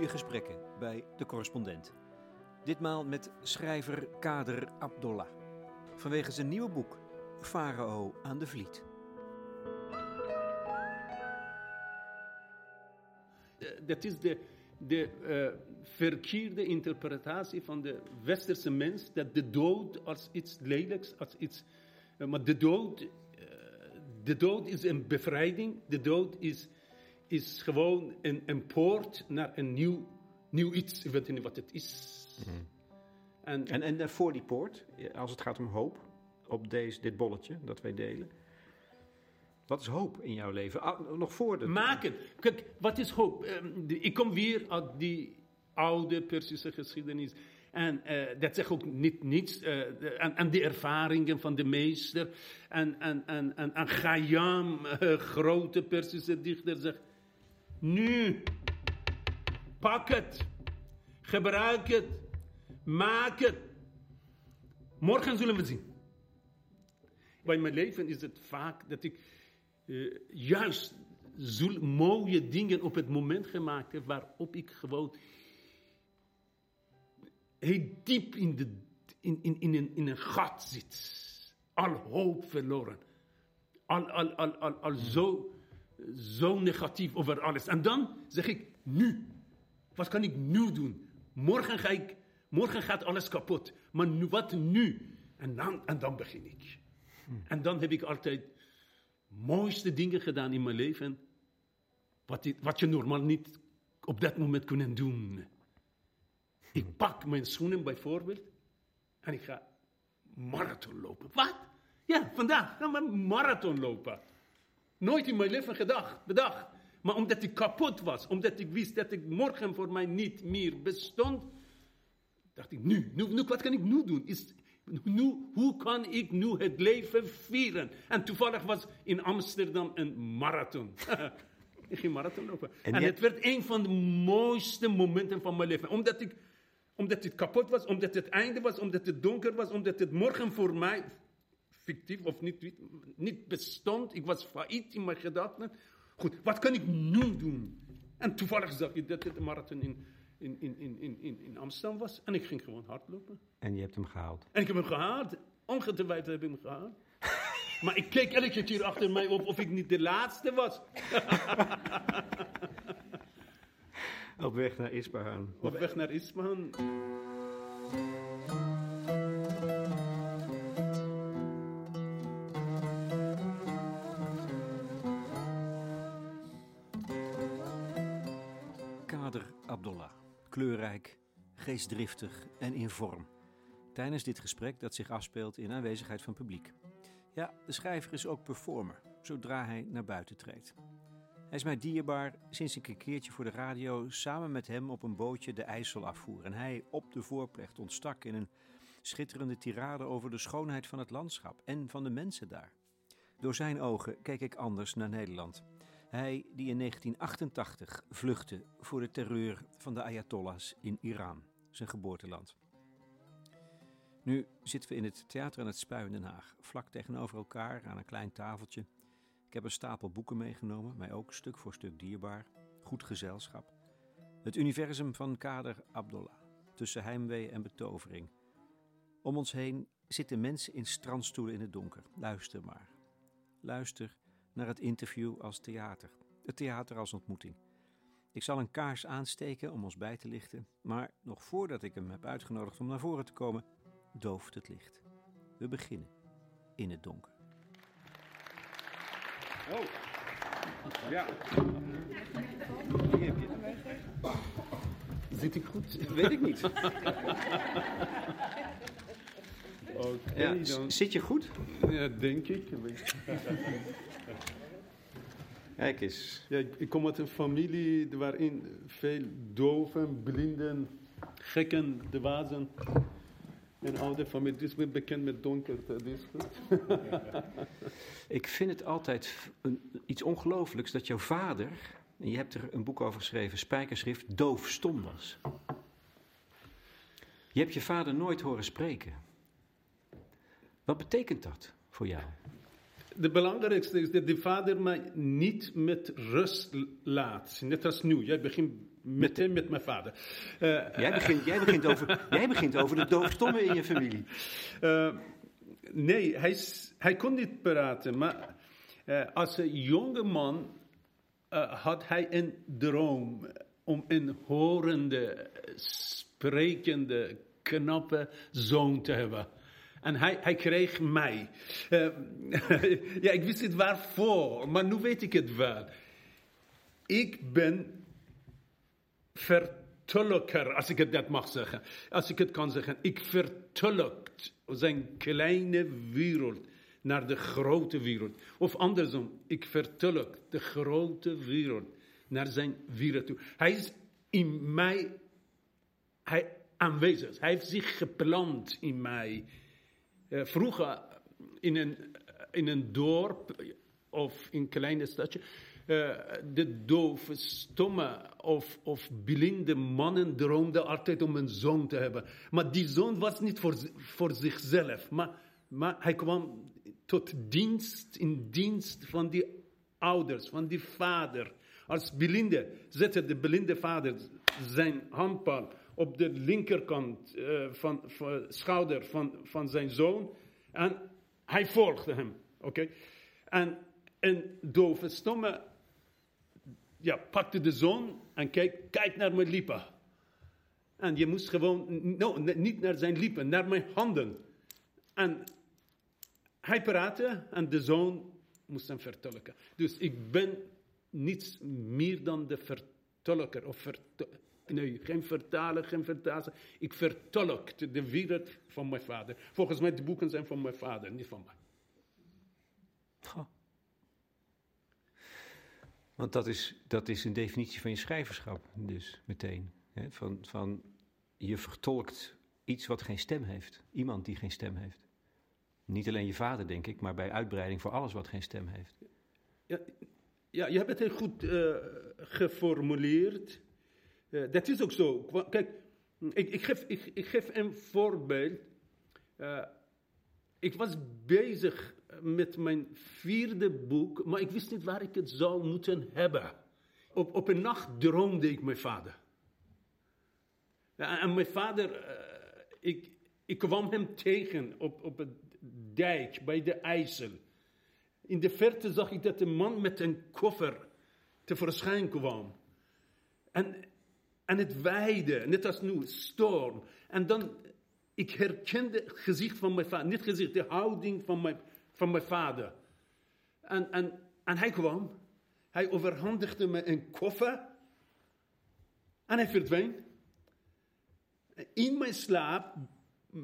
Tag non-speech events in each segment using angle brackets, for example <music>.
goede gesprekken bij de correspondent. Ditmaal met schrijver Kader Abdollah. Vanwege zijn nieuwe boek Farao aan de Vliet. Eh, Dat is de, de eh, verkeerde interpretatie van de westerse mens, dat de dood als iets lelijks, als iets... eh, maar de dood, de dood is een bevrijding, de dood is, is gewoon een, een poort naar een nieuw, nieuw iets, ik weet niet wat het is. En, En, en eh, voor die poort, eh, als het gaat om hoop, op deze, dit bolletje dat wij delen. Wat is hoop in jouw leven? Ah, nog voor de... maken. Kijk, wat is hoop? Ehm, de- ik kom weer uit die oude Persische geschiedenis. En eh, dat zegt ook niet niets. eh, de- en, en de ervaringen van de meester. En, en, en, en, en eh, grote Persische dichter, zegt... Nu, pak het. Gebruik het. Maak het. Morgen zullen we zien. Bij mijn leven is het vaak dat ik eh, juist zul- mooie dingen op het moment gemaakt heb waarop ik gewoon heel diep in, de, in, in, in, een, in een gat zit. Al hoop verloren. Al, al, al, al, al zo, zo negatief over alles. En dan zeg ik, nu. Wat kan ik nu doen? Morgen, ga ik, morgen gaat alles kapot. Maar nu, wat nu? En dan, en dan begin ik. En dan heb ik altijd mooiste dingen gedaan in mijn leven. Wat, ik- wat je normaal niet op dat moment kunnen doen. Ik pak mijn schoenen bijvoorbeeld. En ik ga marathon lopen. Wat? Ja, vandaag gaan we marathon lopen. Nooit in mijn leven gedacht, bedacht. Maar omdat ik kapot was, omdat ik wist dat ik morgen voor mij niet meer bestond, dacht ik, nu, nu, nu wat kan ik nu doen? Is, nu, hoe kan ik nu het leven vieren? En toevallig was in Amsterdam een marathon. <laughs> ik ging marathon lopen. En, het werd een van de mooiste momenten van mijn leven. Omdat, ik, omdat het kapot was, omdat het einde was, omdat het donker was, omdat het morgen voor mij of niet, niet bestond. Ik was failliet in mijn gedachten. Goed, wat kan ik nu doen? En toevallig zag ik dat het een marathon in, in, in, in, in, in, Amsterdam was. En ik ging gewoon hardlopen. En je hebt hem gehaald. En ik heb hem gehaald. Ongetwijfeld heb ik hem gehaald. <laughs> Maar ik keek elke keer achter mij op of ik niet de laatste was. <laughs> Op weg naar Ispahan. Op weg naar Isfahan. Geestdriftig en in vorm. Tijdens dit gesprek dat zich afspeelt in aanwezigheid van publiek. Ja, de schrijver is ook performer, zodra hij naar buiten treedt. Hij is mij dierbaar sinds ik een keertje voor de radio samen met hem op een bootje de IJssel afvoer. En hij op de voorplecht ontstak in een schitterende tirade over de schoonheid van het landschap en van de mensen daar. Door zijn ogen keek ik anders naar Nederland. Hij die in 1988 vluchtte voor de terreur van de Ayatollahs in Iran, zijn geboorteland. Nu zitten we in het Theater aan het Spui in Den Haag, vlak tegenover elkaar aan een klein tafeltje. Ik heb een stapel boeken meegenomen, mij ook stuk voor stuk dierbaar. Goed gezelschap. Het universum van Kader Abdollah, tussen heimwee en betovering. Om ons heen zitten mensen in strandstoelen in het donker. Luister maar. Luister naar het interview als theater. Het theater als ontmoeting. Ik zal een kaars aansteken om ons bij te lichten, maar nog voordat ik hem heb uitgenodigd om naar voren te komen, dooft het licht. We beginnen in het donker. Oh. Ja. Hier heb je. Zit ik goed? Weet ik niet. <laughs> Oké, Ja, dan. s- Zit je goed? Ja, denk ik. <laughs> Kijk eens. Ja, ik, kom uit een familie waarin veel doven, blinden, gekken, de wazen. Een oude familie, dus ik ben bekend met donkerte. Dus goed. <laughs> Ik vind het altijd een, iets ongelooflijks dat jouw vader, en je hebt er een boek over geschreven, Spijkerschrift, doofstom was. Je hebt je vader nooit horen spreken. Wat betekent dat voor jou? De belangrijkste is dat de vader mij niet met rust laat. Net als nu. Jij begint meteen met mijn vader. Uh, jij, begint, jij, begint over, <laughs> jij begint over de doofstomme in je familie. Uh, nee, hij, hij kon niet praten, maar uh, als een jonge man had hij een droom om een horende, sprekende, knappe zoon te hebben. En hij, hij kreeg mij. Uh, <laughs> ja, ik wist niet waarvoor, maar nu weet ik het wel. Ik ben vertolker, als ik het dat mag zeggen. Als ik het kan zeggen. Ik vertolkt zijn kleine wereld naar de grote wereld. Of andersom, ik vertolk de grote wereld naar zijn wereld toe. Hij is in mij hij, aanwezig. Hij heeft zich geplant in mij. Uh, vroeger in een, in een dorp of in een kleine stadje. Uh, de dove, stomme of, of blinde mannen droomden altijd om een zoon te hebben. Maar die zoon was niet voor, voor zichzelf. Maar, maar hij kwam tot dienst, in dienst van die ouders, van die vader. Als blinde zette de blinde vader zijn handpalm op de linkerkant uh, van, van schouder van, van zijn zoon. En hij volgde hem. Oké? En een dove stomme ja, pakte de zoon en kijk, kijk naar mijn lippen. En je moest gewoon, no, niet naar zijn lippen, naar mijn handen. En hij praatte en de zoon moest hem vertolken. Dus ik ben niets meer dan de vertolker. Of nee, geen vertaler, geen vertaler. Ik vertolk de wereld van mijn vader. Volgens mij, de boeken zijn van mijn vader, niet van mij. Goh. Want dat is, dat is een definitie van je schrijverschap, dus meteen. Hè? Van, van je vertolkt iets wat geen stem heeft. Iemand die geen stem heeft. Niet alleen je vader, denk ik, maar bij uitbreiding voor alles wat geen stem heeft. Ja, ja je hebt het heel goed uh, geformuleerd. Uh, dat is ook zo. Kijk, ik, ik, geef, ik, ik geef een voorbeeld. Uh, ik was bezig met mijn vierde boek, maar ik wist niet waar ik het zou moeten hebben. Op, op een nacht droomde ik mijn vader. En mijn vader, uh, ik, ik kwam hem tegen op, op het dijk bij de IJssel. In de verte zag ik dat een man met een koffer tevoorschijn kwam. En, en het weide, net als nu, storm. En dan, ik herkende het gezicht van mijn vader. Niet gezicht, de houding van mijn, van mijn vader. En, en, en hij kwam. Hij overhandigde me een koffer. En hij verdween. In mijn slaap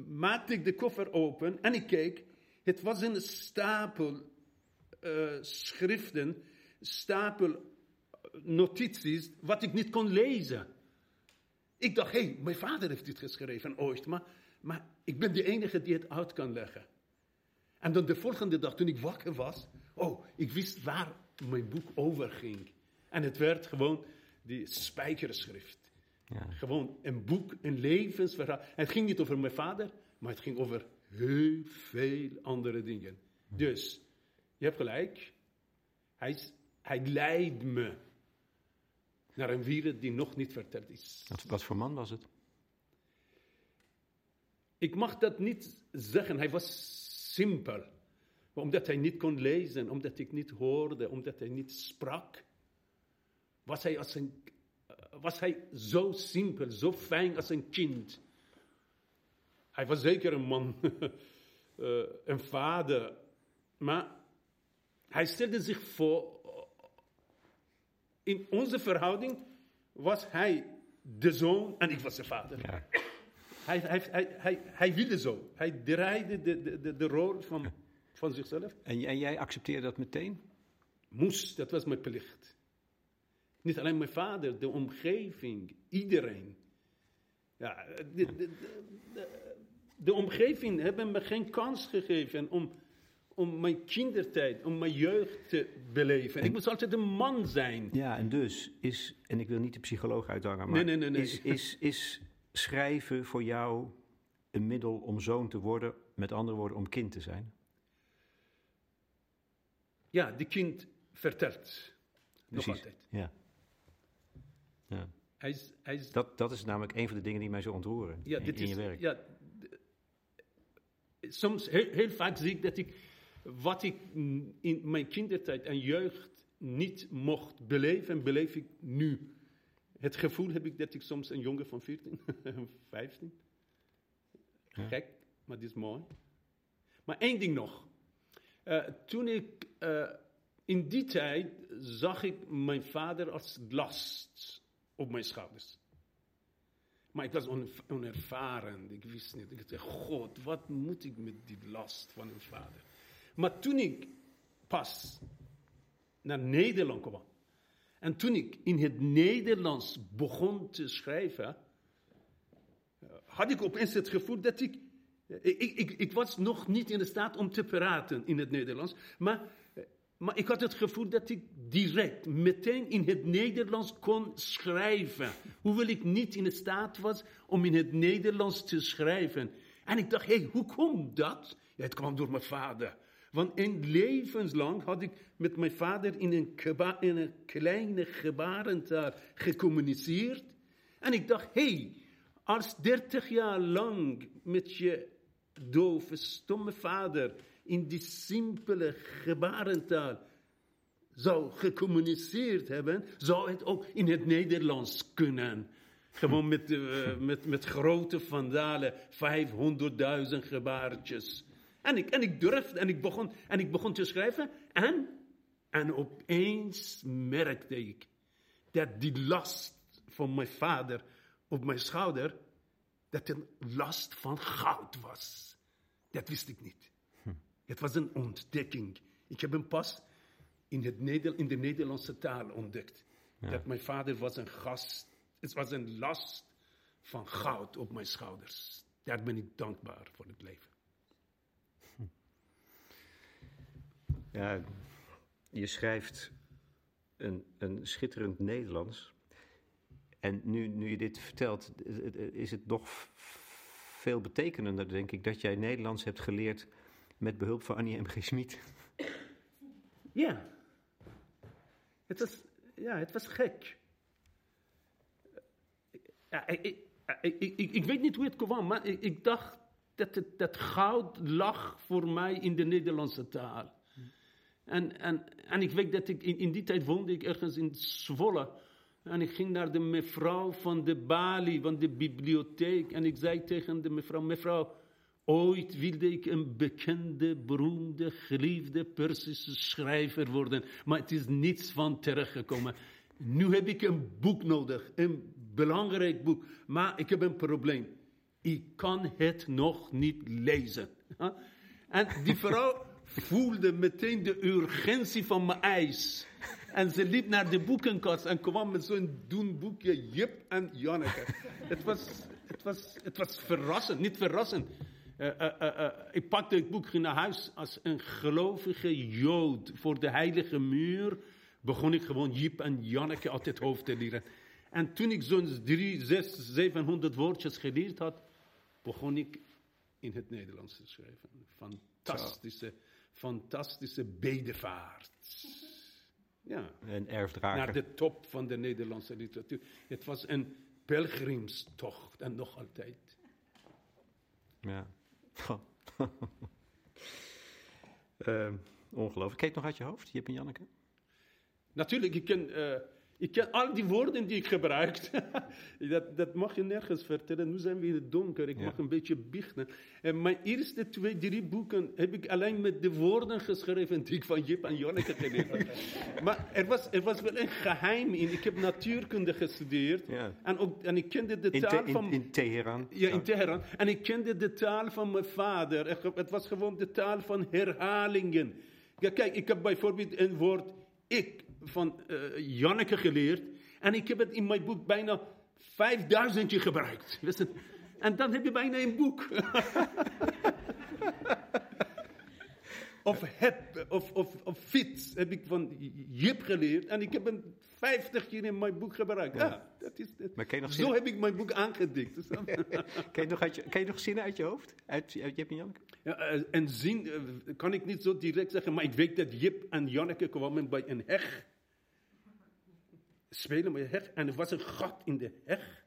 maakte ik de koffer open en ik keek. Het was een stapel uh, schriften, stapel notities, wat ik niet kon lezen. Ik dacht, hé, hey, mijn vader heeft dit geschreven ooit, maar, maar ik ben de enige die het uit kan leggen. En dan de volgende dag, toen ik wakker was, oh, ik wist waar mijn boek over ging. En het werd gewoon die spijkerschrift. Ja. Gewoon een boek, een levensverhaal. En het ging niet over mijn vader, maar het ging over heel veel andere dingen. Dus, je hebt gelijk. Hij, hij leidt me naar een wereld die nog niet verteld is. Wat, wat voor man was het? Ik mag dat niet zeggen. Hij was simpel. Omdat hij niet kon lezen, omdat ik niet hoorde, omdat hij niet sprak, was hij, als een, was hij zo simpel, zo fijn als een kind. Hij was zeker een man, uh, <laughs> een vader, maar hij stelde zich voor, in onze verhouding was hij de zoon en ik was de vader. Ja. Hij, hij, hij, hij, hij wilde zo. Hij draaide de, de, de, rol van, van zichzelf. En, en jij accepteerde dat meteen? Moest, dat was mijn plicht. Niet alleen mijn vader, de omgeving, iedereen. Ja, de, de, de, de omgeving hebben me geen kans gegeven om, om mijn kindertijd, om mijn jeugd te beleven. Ik moest altijd een man zijn. Ja, en dus is, en ik wil niet de psycholoog uithangen, maar nee, nee, nee. Is, is, is schrijven voor jou een middel om zoon te worden, met andere woorden om kind te zijn? Ja, de kind vertelt. Nog altijd. Ja. ja. Hij is, hij is, Dat, dat is namelijk een van de dingen die mij zo ontroeren ja, in, dit in is, je werk. Ja, soms, heel, heel vaak zie ik dat ik, wat ik in mijn kindertijd en jeugd niet mocht beleven, beleef ik nu. Het gevoel heb ik dat ik soms een jongen van 14, 15. <laughs> Ja. Gek, maar dit is mooi. Maar één ding nog. Eh, toen ik eh, in die tijd zag ik mijn vader als last op mijn schouders. Maar ik was on- onervaren. Ik wist niet. Ik dacht, God, wat moet ik met die last van een vader? Maar toen ik pas naar Nederland kwam. En toen ik in het Nederlands begon te schrijven, eh, had ik opeens het gevoel dat ik. Ik, ik, ik, ik was nog niet in staat om te praten in het Nederlands, maar, eh, maar ik had het gevoel dat ik direct, meteen in het Nederlands kon schrijven. Hoewel ik niet in staat was om in het Nederlands te schrijven. En ik dacht, hé, hey, hoe komt dat? Ja, het kwam door mijn vader. Want een levenslang had ik met mijn vader in een, een kleine gebarentaal gecommuniceerd. En ik dacht, hé, hey, als dertig jaar lang met je dove, stomme vader in die simpele gebarentaal zou gecommuniceerd hebben, zou het ook in het Nederlands kunnen. Gewoon met, eh, met, met grote vandalen, 500.000 gebaartjes. En ik, en ik durfde en ik, begon, en ik begon te schrijven. En, en opeens merkte ik dat die last van mijn vader op mijn schouder, dat een last van goud was. Dat wist ik niet. Het was een ontdekking. Ik heb hem pas in, het Neder, in de Nederlandse taal ontdekt. Dat mijn vader was een gast. Het was een last van goud op mijn schouders. Daar ben ik dankbaar voor het leven. Ja, je schrijft een, een schitterend Nederlands. En nu, nu je dit vertelt, is het nog veel betekenender, denk ik, dat jij Nederlands hebt geleerd met behulp van Annie M. G. Ja. Het was, ja, het was gek. Ja, ik, ik, ik, ik, ik weet niet hoe het kwam, maar ik, ik dacht dat het, dat goud lag voor mij in de Nederlandse taal. En, en, en ik weet dat ik in, in die tijd woonde ik ergens in Zwolle. En ik ging naar de mevrouw van de balie, van de bibliotheek. En ik zei tegen de mevrouw, mevrouw, ooit wilde ik een bekende, beroemde, geliefde Persische schrijver worden. Maar het is niets van terechtgekomen. Nu heb ik een boek nodig, een belangrijk boek. Maar ik heb een probleem. Ik kan het nog niet lezen. <laughs> En die vrouw voelde meteen de urgentie van mijn eis. En ze liep naar de boekenkast en kwam met zo'n doen boekje, Jip en Janneke. het, was, het, was, het was verrassend, niet verrassend. Eh, eh, eh, ik pakte het boek, ging naar huis als een gelovige jood voor de heilige muur. Begon ik gewoon Jip en Janneke uit het hoofd te leren. En toen ik zo'n drie, zes, zevenhonderd woordjes geleerd had, begon ik in het Nederlands te schrijven. Fantastische, fantastische bedevaart. <laughs> Ja, Een erfdrager. naar de top van de Nederlandse literatuur. Het was een pelgrimstocht en nog altijd. Ja. <laughs> Ehm, ongelooflijk. Kijk nog uit je hoofd, Jip en Janneke? Natuurlijk, ik ken, ik ken al die woorden die ik gebruik. <laughs> dat, dat mag je nergens vertellen. Nu zijn we in het donker. Ik Ja. mag een beetje biechten. En mijn eerste twee, drie boeken heb ik alleen met de woorden geschreven die ik van Jip en Janneke geleerd heb. <laughs> maar er was, er was wel een geheim in. Ik heb natuurkunde gestudeerd. Ja. En, ook, en ik kende de In, taal Te- van... in, in Teheran. Ja, in Teheran. En ik kende de taal van mijn vader. Er- Het was gewoon de taal van herhalingen. Ja, kijk, ik heb bijvoorbeeld een woord ik van eh, Janneke geleerd. En ik heb het in mijn boek bijna 5000 keer gebruikt. <laughs> En dan heb je bijna een boek. <laughs> of heb, of, of, of fiets heb ik van Jip geleerd. En ik heb hem 50 keer in mijn boek gebruikt. Ja, dat is het. Maar ken je nog Zo heb ik mijn boek aangedikt. je? <laughs> Ken je nog, uit je, ken je nog zinnen uit je hoofd? Uit, uit Jip en Janneke? Ja, eh, en zin eh, kan ik niet zo direct zeggen, maar ik weet dat Jip en Janneke kwamen bij een heg. spelen met de heg en er was een gat in de heg.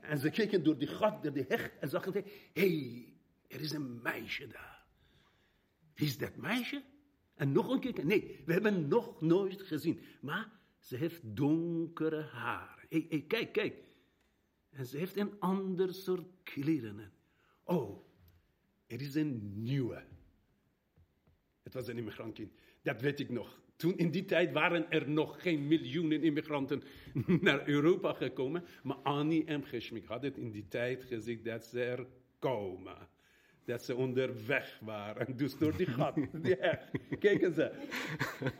En ze keken door die gat, door de heg en zagen, hé, hey, er is een meisje daar. Is dat meisje? En nog een keer, nee, we hebben nog nooit gezien. Maar ze heeft donkere haren. Hé, hey, kijk, kijk. En ze heeft een ander soort kleren. Oh, er is een nieuwe. Het was een immigrantenkind. Dat weet ik nog. Toen in die tijd waren er nog geen miljoenen immigranten <laughs> naar Europa gekomen. Maar Annie M. Had het in die tijd gezegd dat ze er komen. Dat ze onderweg waren. <laughs> Dus door die gat, die heg. Keken ze.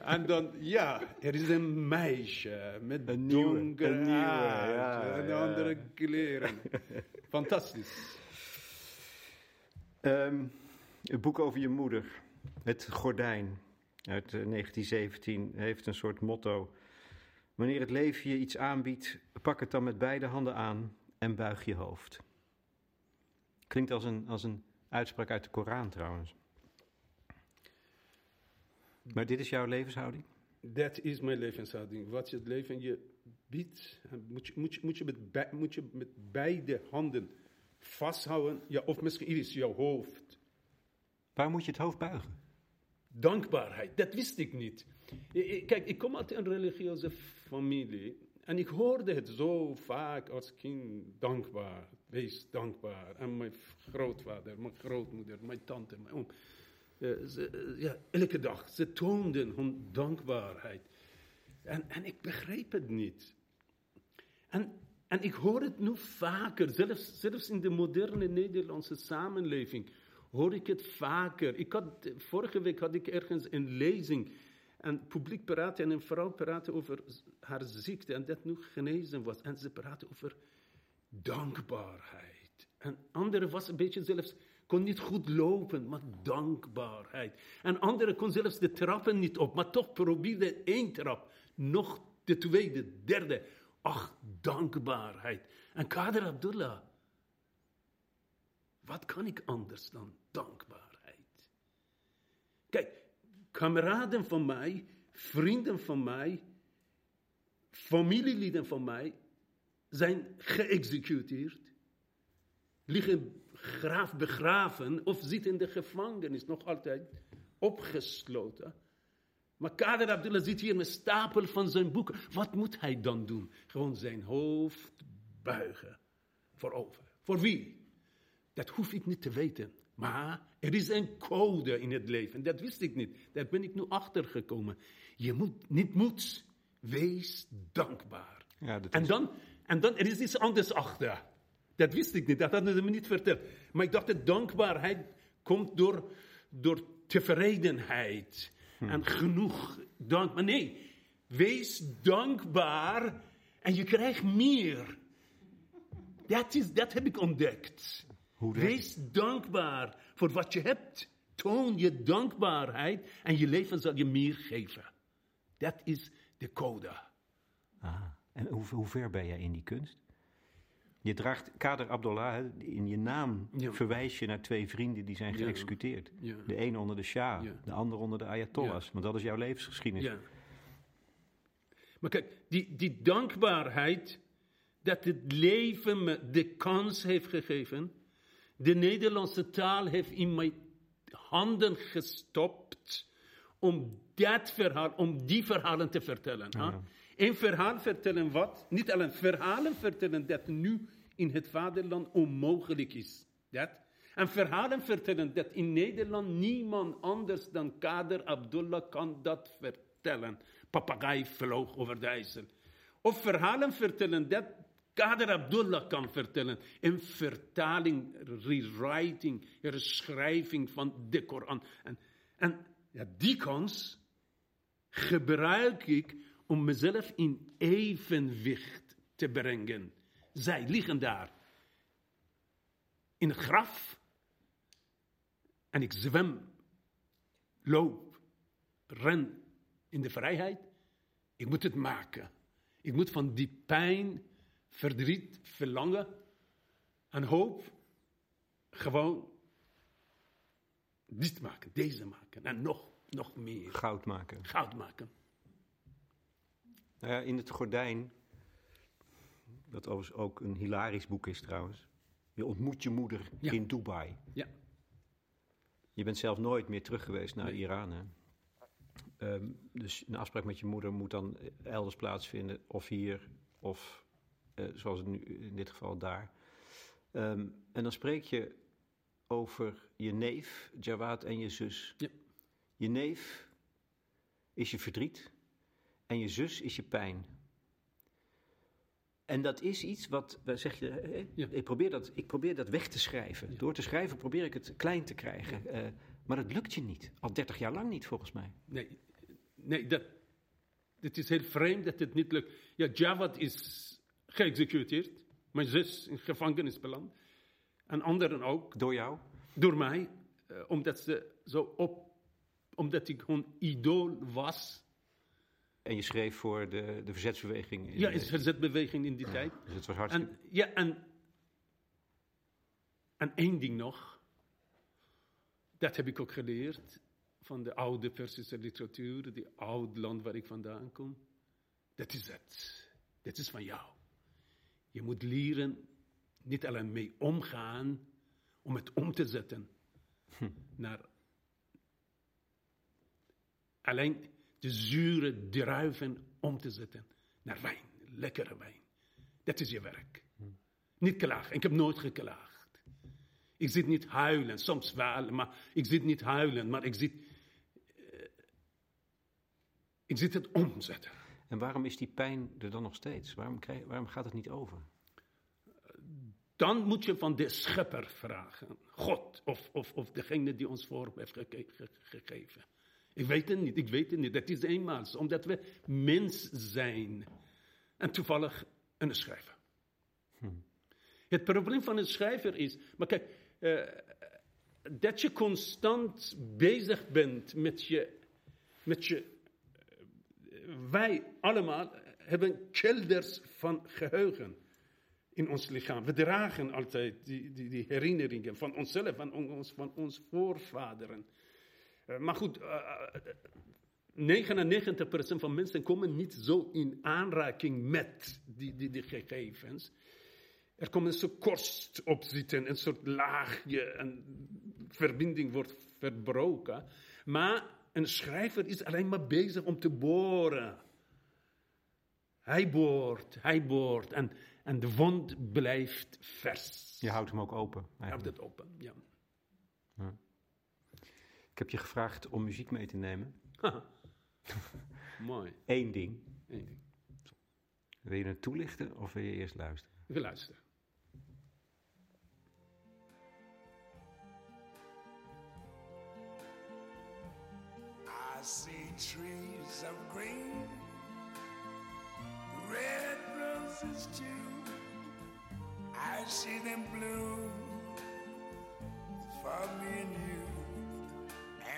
En dan, ja, er is een meisje met Een een nieuwe, haar ja, en ja. andere kleren. <laughs> Fantastisch. Ehm, het boek over je moeder, Het Gordijn, uit eh, 1917, heeft een soort motto. Wanneer het leven je iets aanbiedt, pak het dan met beide handen aan en buig je hoofd. Klinkt als een, als een uitspraak uit de Koran trouwens. Maar dit is jouw levenshouding? Dat is mijn levenshouding. Wat je het leven je biedt, moet je, moet je, moet je, met, moet je met beide handen vasthouden. Ja, of misschien is jouw hoofd. Waar moet je het hoofd buigen? Dankbaarheid, dat wist ik niet. Kijk, ik kom uit een religieuze familie. En ik hoorde het zo vaak als kind, dankbaar, wees dankbaar. En mijn grootvader, mijn grootmoeder, mijn tante, mijn oom. eh, eh, ja, elke dag, ze toonden hun dankbaarheid. En, en ik begreep het niet. En, en ik hoor het nu vaker, zelfs, zelfs in de moderne Nederlandse samenleving hoor ik het vaker. Ik had, vorige week had ik ergens een lezing en publiek praatte en een vrouw praatte over haar ziekte en dat nu genezen was. En ze praatte over dankbaarheid. En andere was een beetje zelfs, kon niet goed lopen, maar dankbaarheid. En andere kon zelfs de trappen niet op, maar toch probeerde één trap, nog de tweede, derde. Ach, dankbaarheid. En Kader Abdullah, wat kan ik anders dan dankbaarheid? Kijk, kameraden van mij, vrienden van mij, familieleden van mij zijn geëxecuteerd, liggen graaf begraven of zitten in de gevangenis, nog altijd opgesloten. Maar Kader Abdullah zit hier met stapel van zijn boeken. Wat moet hij dan doen? Gewoon zijn hoofd buigen. Voorover. Voor wie? Dat hoef ik niet te weten. Maar er is een code in het leven. Dat wist ik niet. Daar ben ik nu achtergekomen. Je moet niet moet. Wees dankbaar. Ja, dat En dan, en dan, er is iets anders achter. Dat wist ik niet, dat hadden ze me niet verteld. Maar ik dacht dat dankbaarheid komt door, door tevredenheid. En genoeg dank. Maar nee, wees dankbaar en je krijgt meer. Dat, is, dat heb ik ontdekt. Hoe Wees dankbaar voor wat je hebt. Toon je dankbaarheid en je leven zal je meer geven. Dat is de code. Ah, en hoe, hoe ver ben jij in die kunst? Je draagt Kader Abdullah, in je naam Ja. verwijs je naar twee vrienden die zijn Ja. geëxecuteerd. Ja. De een onder de Shah, Ja. de ander onder de Ayatollahs. Want dat is jouw levensgeschiedenis. Ja. Maar kijk, die, die dankbaarheid dat het leven me de kans heeft gegeven, de Nederlandse taal heeft in mijn handen gestopt om dat verhaal, om die verhalen te vertellen. hè. Een verhaal vertellen wat? Niet alleen verhalen vertellen dat nu in het vaderland onmogelijk is. Dat. En verhalen vertellen dat in Nederland niemand anders dan Kader Abdullah kan dat vertellen. Papagaai vloog over de IJssel. Of verhalen vertellen dat Kader Abdullah kan vertellen. Een vertaling, rewriting, herschrijving van de Koran. En, en ja, die kans gebruik ik om mezelf in evenwicht te brengen. Zij liggen daar in het graf en ik zwem, loop, ren in de vrijheid. Ik moet het maken. Ik moet van die pijn, verdriet, verlangen en hoop gewoon dit maken, deze maken en nog, nog meer Goud maken. goud maken. Nou ja, in het gordijn, dat overigens ook een hilarisch boek is trouwens. Je ontmoet je moeder Ja. in Dubai. Ja. Je bent zelf nooit meer terug geweest naar Nee. Iran. Hè? Ehm, dus een afspraak met je moeder moet dan elders plaatsvinden, of hier, of eh, zoals het nu in dit geval daar. Ehm, en dan spreek je over je neef, Jawad, en je zus. Ja. Je neef is je verdriet en je zus is je pijn. En dat is iets wat, wat zeg je, hè? Ja. ik, probeer dat, ik probeer dat weg te schrijven. Ja. Door te schrijven probeer ik het klein te krijgen. Eh, maar dat lukt je niet. Al 30 jaar lang niet, volgens mij. Nee, nee dat, het is heel vreemd dat het niet lukt. Ja, Javad is geëxecuteerd. Mijn zus in gevangenis beland. En anderen ook, Door jou? door mij. eh, omdat ze zo op... Omdat ik hun idool was. En je schreef voor de, de verzetsbeweging. in Ja, de- verzetbeweging in die tijd. Dus het was hartstikke... En, ja, en, en één ding nog. Dat heb ik ook geleerd van de oude Persische literatuur, die oude land waar ik vandaan kom. Dat is het. Dat is van jou. Je moet leren niet alleen mee omgaan, om het om te zetten naar alleen de zure druiven om te zetten naar wijn, lekkere wijn. Dat is je werk. Niet klagen. Ik heb nooit geklaagd. Ik zit niet huilen, soms wel, maar ik zit niet huilen, maar ik zit, eh, ik zit het omzetten. En waarom is die pijn er dan nog steeds? Waarom, krijg, waarom gaat het niet over? Dan moet je van de schepper vragen. God of, of, of degene die ons vorm heeft gegeven. Ik weet het niet, ik weet het niet. Dat is eenmaal omdat we mens zijn. En toevallig een schrijver. Het probleem van een schrijver is, maar kijk, eh, dat je constant bezig bent met je, met je eh, wij allemaal hebben kelders van geheugen in ons lichaam. We dragen altijd die, die, die herinneringen van onszelf, van ons, van ons voorvaderen. Eh, maar goed, eh, 99% van mensen komen niet zo in aanraking met die, die, die gegevens. Er komt een soort korst op zitten, een soort laagje, een verbinding wordt verbroken. Maar een schrijver is alleen maar bezig om te boren. Hij boort, hij boort en, en de wond blijft vers. Je houdt hem ook open. Hij houdt eigenlijk. het open, ja. Ik heb je gevraagd om muziek mee te nemen. <laughs> Mooi. Eén ding. Eén ding. Wil je het toelichten of wil je eerst luisteren? We luisteren. I see trees of green, red roses too. I see them bloom for me and you.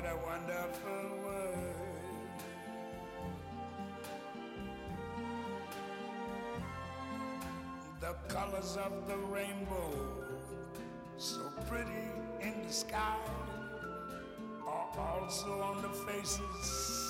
what a wonderful world. The colors of the rainbow, so pretty in the sky are also on the faces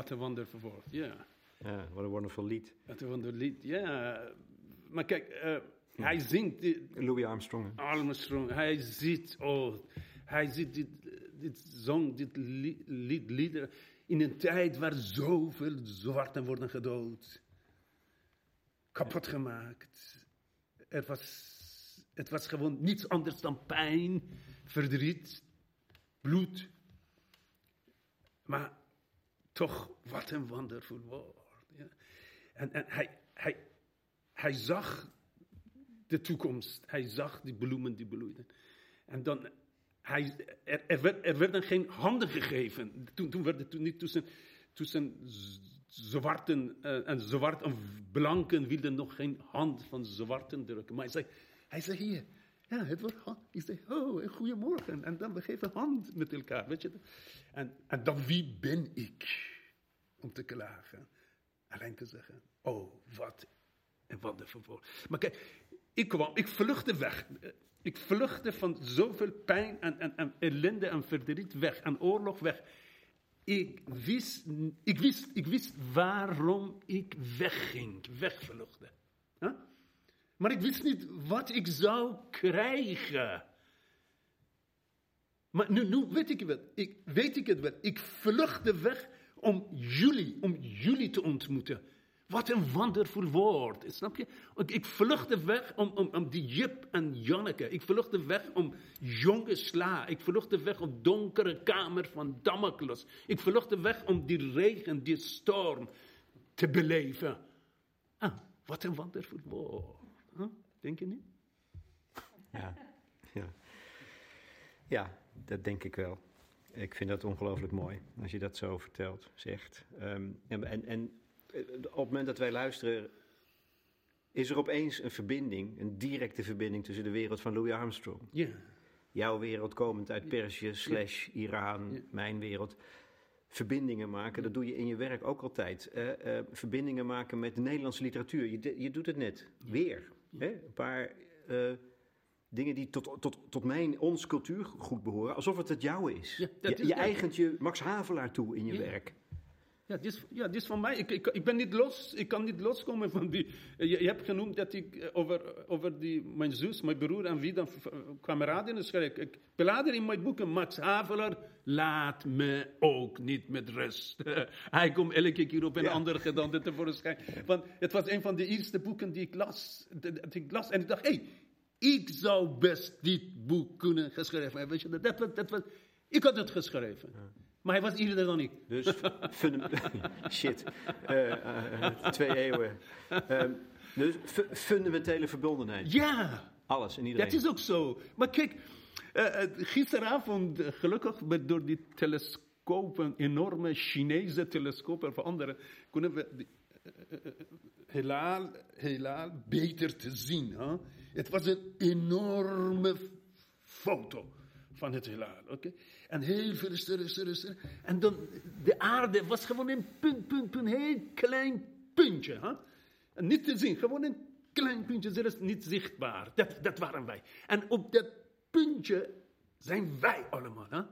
Wat een wonderful woord, ja. Ja, wat een wonderful lied. Wat een wonderful lied, ja. Maar kijk, eh, hij zingt Louis Armstrong. hè? Armstrong, hij ziet, oh, hij ziet dit, dit zong, dit li- lied, liederen in een tijd waar zoveel zwarten worden gedood, kapot gemaakt. Er was, het was gewoon niets anders dan pijn, verdriet, bloed. Maar toch, wat een wonderful woord. En, en hij, hij, hij zag de toekomst. Hij zag die bloemen die bloeiden. En dan, hij, er, er, werd, er werden geen handen gegeven. Toen, toen werd het toen niet tussen, tussen zwarten eh, en zwart en blanken wilden nog geen hand van zwarten drukken. Maar hij zei, hij zei hier, ja, het wordt hand. Ik zei, oh, en goedemorgen. En dan we geven hand met elkaar, weet je. En, en dan, wie ben ik om te klagen? Alleen te zeggen, oh, wat en wat een vervolg. Maar kijk, ik kwam, ik vluchtte weg. Ik vluchtte van zoveel pijn en, en, en ellende en verdriet weg. En oorlog weg. Ik wist, ik wist, ik wist waarom ik wegging, wegvluchtte. Maar ik wist niet wat ik zou krijgen. Maar nu, nu weet ik het wel. Ik, weet ik het wel. Ik vluchtte weg om jullie, om jullie te ontmoeten. Wat een wonderful woord, snap je? Ik, vluchtte weg om, om, om die Jip en Janneke. Ik vluchtte weg om jonge sla. Ik vluchtte weg om donkere kamer van Damocles. Ik vluchtte weg om die regen, die storm te beleven. Ah, wat een wonderful woord. Denk je niet? Ja, ja. ja, dat denk ik wel. Ik vind dat ongelooflijk mooi als je dat zo vertelt, zegt. Ehm, en, en, eh, op het moment dat wij luisteren, is er opeens een verbinding, een directe verbinding tussen de wereld van Louis Armstrong. Ja. Jouw wereld komend uit Perzië, slash Iran, Ja. mijn wereld. Verbindingen maken, dat doe je in je werk ook altijd. Eh, eh, verbindingen maken met de Nederlandse literatuur. Je, de- je doet het net, weer. Hè? Een paar dingen die tot, tot, tot mijn, ons cultuurgoed behoren, alsof het het jouwe is. Ja, dat je is- je eigent je Max Havelaar toe in je Ja. werk. Ja, dit is, ja, dit is van mij. Ik, ik, ik ben niet los. Ik kan niet loskomen van die. Je, je hebt genoemd dat ik eh, over, over die, mijn zus, mijn broer en wie dan kameraden schrijf. Ik belader in mijn boeken Max Havelaar. Laat me ook niet met rust. <laughs> Hij komt elke keer op een Ja. andere gedachte tevoorschijn. Want het was een van de eerste boeken die ik las. Dat ik las en ik dacht, hé, hey, ik zou best dit boek kunnen geschreven hebben. Weet je, dat, dat, was- dat was, ik had het geschreven. Maar hij was eerder dan ik. Dus <laughs> shit, Eh, eh, twee eeuwen. Ehm, dus fu- fundamentele verbondenheid. Ja! Alles en iedereen. Dat is ook zo. Maar kijk, eh, eh, gisteravond, eh, gelukkig met door die telescopen, enorme Chinese telescopen of andere, kunnen we die, eh, eh, eh, helaal, helaal beter te zien. Hè? Het was een enorme foto van het heelal. oké? En heel veel sterren, sterren, sterren. En dan, de aarde was gewoon een punt, punt, punt, heel klein puntje. Hè? En niet te zien, gewoon een klein puntje, zelfs niet zichtbaar. Dat, dat waren wij. En op dat puntje zijn wij allemaal. Hè?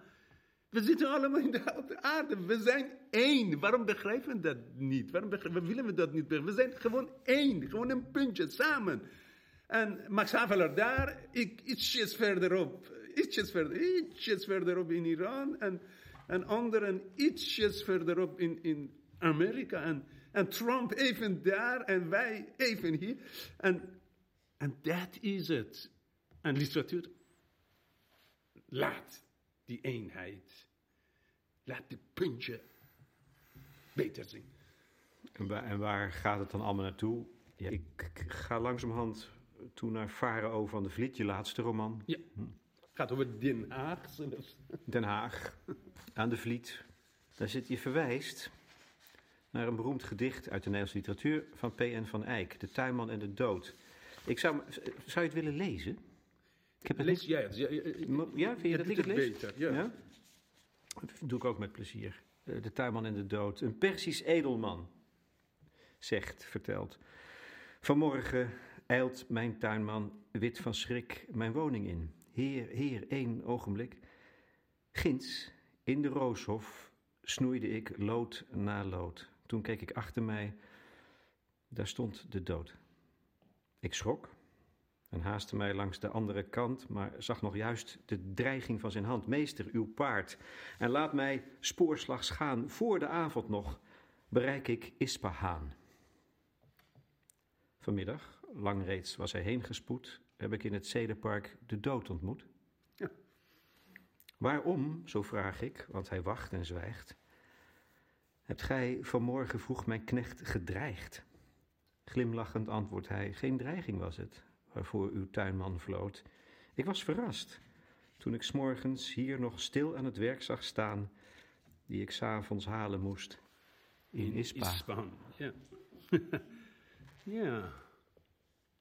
We zitten allemaal in de, aarde. We zijn één. Waarom begrijpen we dat niet? Waarom willen we dat niet begrijpen? We zijn gewoon één. Gewoon een puntje, samen. En Max Havelaar daar, ik ietsjes verderop. Ietsjes, verder, ietsjes verderop in Iran. En, en anderen ietsjes verderop in, in Amerika. En, en Trump even daar en wij even hier. En, en dat is het. En literatuur laat die eenheid, laat die puntje beter zien. En waar, en waar gaat het dan allemaal naartoe? Ik ga langzamerhand toe naar Farao van de Vliet, je laatste roman. Ja, gaat over Den Haag zelfs. Den Haag, aan de Vliet. Daar zit je verwijst naar een beroemd gedicht uit de Nederlandse literatuur van P.N. van Eyck, De tuinman en de dood. Ik zou, zou je het willen lezen? Ik heb het Lees jij het? Ja, ja, ja. Ja, vind je dat ik het lees? beter, ja. Dat doe ik ook met plezier. Eh, De tuinman en de dood. Een Persisch edelman, zegt, vertelt. Vanmorgen eilt mijn tuinman, wit van schrik, mijn woning in. Heer, heer, één ogenblik. Ginds, in de rooshof, snoeide ik lood na lood. Toen keek ik achter mij, daar stond de dood. Ik schrok en haastte mij langs de andere kant, maar zag nog juist de dreiging van zijn hand. Meester, uw paard, en laat mij spoorslags gaan. Voor de avond nog bereik ik Ispahaan. Vanmiddag, lang reeds was hij heen gespoed, heb ik in het zedenpark de dood ontmoet. Ja. Waarom, zo vraag ik, want hij wacht en zwijgt, hebt gij vanmorgen vroeg mijn knecht gedreigd? Glimlachend antwoordt hij, geen dreiging was het, waarvoor uw tuinman vloot. Ik was verrast, toen ik s'morgens hier nog stil aan het werk zag staan, die ik s'avonds halen moest in Ispa. Ja. <laughs> ja.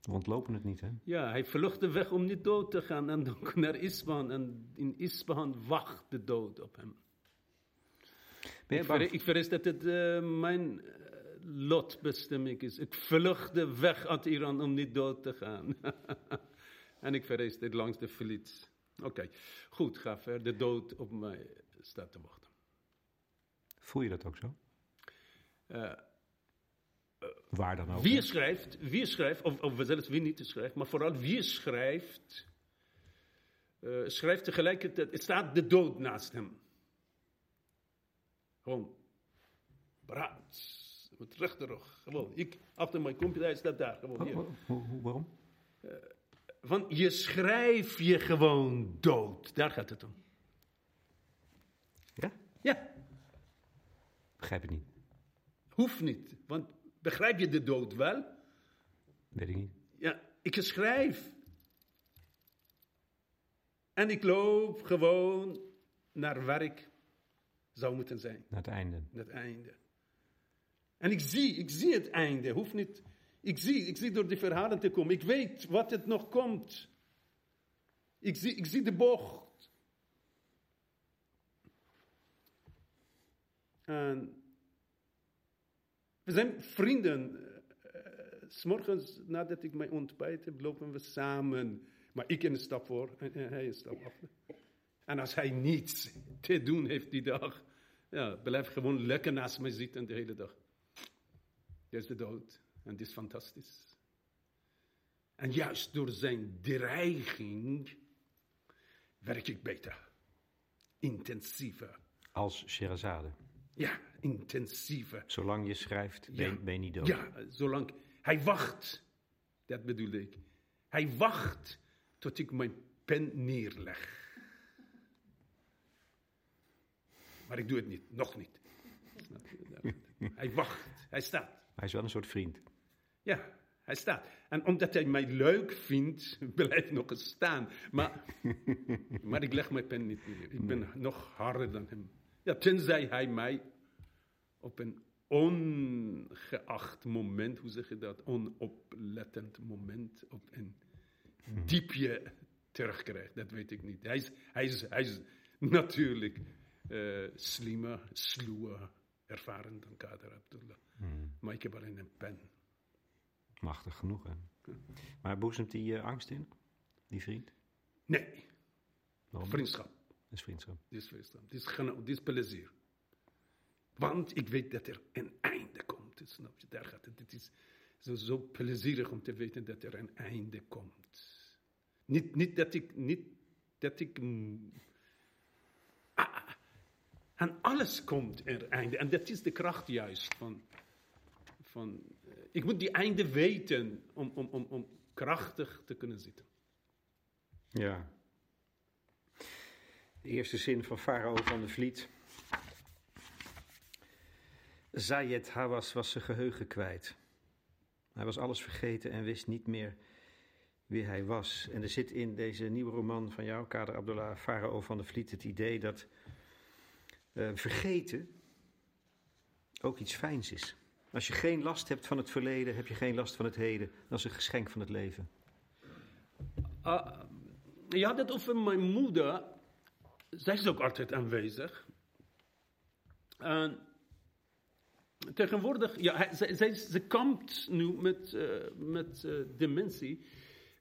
We ontlopen het niet, hè? Ja, hij vlucht de weg om niet dood te gaan en dan <laughs> naar Ispahan. En in Ispahan wacht de dood op hem. Ben je Ik, vrees, ik vrees dat het eh, mijn eh, lotbestemming is. Ik vlucht de weg uit Iran om niet dood te gaan. <laughs> en ik vrees dit langs de fiets. Oké, goed, ga verder. De dood op mij staat te wachten. Voel je dat ook zo? Eh, Waar dan ook? Wie schrijft, wie schrijft of, of zelfs wie niet schrijft, maar vooral wie schrijft, eh, schrijft tegelijkertijd, er staat de dood naast hem. Gewoon, paraat, met rechterrug, gewoon. Ik, achter mijn computer, hij staat daar, gewoon hier. oh, waarom? Van, je schrijft je gewoon dood, daar gaat het om. Ja? Ja, Begrijp het niet. hoeft niet, want begrijp je de dood wel? Weet ik niet. Ja, ik schrijf. En ik loop gewoon naar waar ik zou moeten zijn. Naar het einde. Naar het einde. En ik zie, ik zie het einde. Hoeft niet. Ik zie, ik zie door die verhalen te komen. Ik weet wat het nog komt. Ik zie, ik zie de bocht. En we zijn vrienden. Eh, S morgens nadat ik mijn ontbijt heb, lopen we samen. Maar ik een stap voor en hij een stap achter. En als hij niets te doen heeft die dag, ja, blijf gewoon lekker naast mij zitten de hele dag. Dit is de dood en dit is fantastisch. En juist door zijn dreiging werk ik beter, intensiever. Als Sherazade. Ja, intensiever. Zolang je schrijft, ben, Ja. ben je niet dood. Ja, zolang. Hij wacht. Dat bedoelde ik. Hij wacht tot ik mijn pen neerleg. Maar ik doe het niet, nog niet. <laughs> Hij wacht, hij staat. Hij is wel een soort vriend. Ja, hij staat. En omdat hij mij leuk vindt, <laughs> blijft nog eens staan. Maar, <laughs> maar ik leg mijn pen niet neer. Ik ben nog harder dan hem. Ja, tenzij hij mij op een ongeacht moment, hoe zeg je dat? Onoplettend moment, op een diepje terugkrijgt. Dat weet ik niet. Hij is, hij is, hij is natuurlijk eh, slimmer, sluwer, ervaren dan Kader Abdullah. Maar ik heb alleen een pen. Machtig genoeg, hè? Maar boezemt die eh, angst in? Die vriend? Nee, Waarom? vriendschap. Is vriendschap. Dit is vriendschap. Dit is, dit is plezier. Want ik weet dat er een einde komt. Snap je? Daar gaat het. Het is zo, zo plezierig om te weten dat er een einde komt. Niet, niet dat ik. Niet dat ik mm, ah, aan alles komt er einde. En dat is de kracht juist van. van eh, ik moet die einde weten om, om, om, om krachtig te kunnen zitten. Ja. De eerste zin van Farao van de Vliet. Zayed Hawas was zijn geheugen kwijt. Hij was alles vergeten en wist niet meer wie hij was. En er zit in deze nieuwe roman van jou, Kader Abdullah, Farao van de Vliet, het idee dat eh, vergeten ook iets fijns is. Als je geen last hebt van het verleden, heb je geen last van het heden. Dat is een geschenk van het leven. Ah, je had het over mijn moeder. Zij is ook altijd aanwezig. En tegenwoordig, ja, hij- zij, zij, ze kampt nu met, eh, met eh, dementie.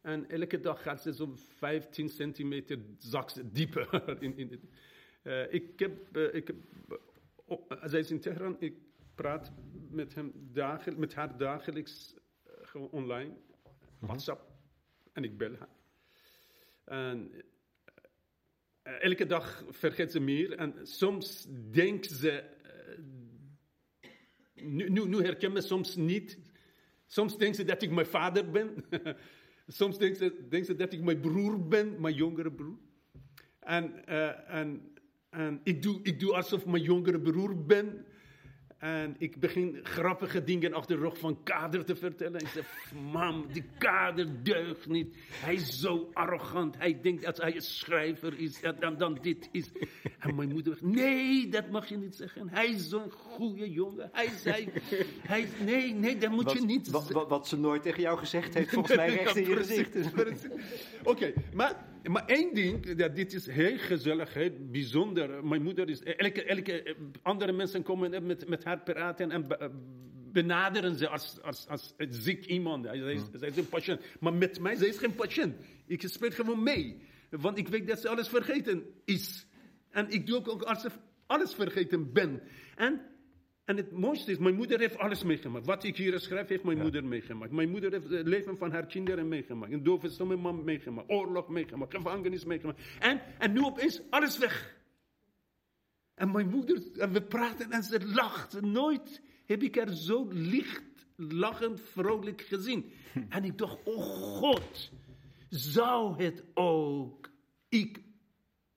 En elke dag gaat ze zo'n 15 centimeter zakt ze dieper. <laughs> In, in, Eh, ik heb, ik heb oh, zij is in Teheran, ik praat met, hem dagel, met haar dagelijks gewoon online, WhatsApp, en ik bel haar. En elke dag vergeet ze meer en soms denkt ze, eh, nu, nu, nu me soms niet. Soms denkt ze dat ik mijn vader ben. <laughs> soms denkt ze, denkt ze dat ik mijn broer ben, mijn jongere broer. En, eh, en, en ik, doe, ik doe alsof mijn jongere broer ben. En ik begin grappige dingen achter de rug van Kader te vertellen. Ik zeg, mam, die Kader deugt niet. Hij is zo arrogant. Hij denkt dat hij een schrijver is, dan, dan dit is. En mijn moeder zegt, nee, dat mag je niet zeggen. Hij is zo'n goede jongen. Hij zei, hij, nee, nee, dat moet je niet wat, zeggen. wat, wat ze nooit tegen jou gezegd heeft, <laughs> volgens mij recht in je gezicht. Oké, maar, maar één ding, ja, dit is heel gezellig, heel bijzonder. Mijn moeder is, elke, elke eh, andere mensen komen met, met haar praten en be- benaderen ze als, als, als ziek iemand. Zij is, zij is een patiënt. Maar met mij, zij is geen patiënt. Ik spreek gewoon mee. Want ik weet dat ze alles vergeten is. En ik doe ook, ook als ik alles vergeten ben. En en het mooiste is, mijn moeder heeft alles meegemaakt. Wat ik hier schrijf, heeft mijn moeder meegemaakt. Mijn moeder heeft het leven van haar kinderen meegemaakt. Een dove stomme man meegemaakt. Oorlog meegemaakt. Gevangenis meegemaakt. En, en nu opeens alles weg. En mijn moeder, en we praten en ze lacht. Nooit heb ik haar zo licht, lachend, vrolijk gezien. En ik dacht, oh God, zou het ook, ik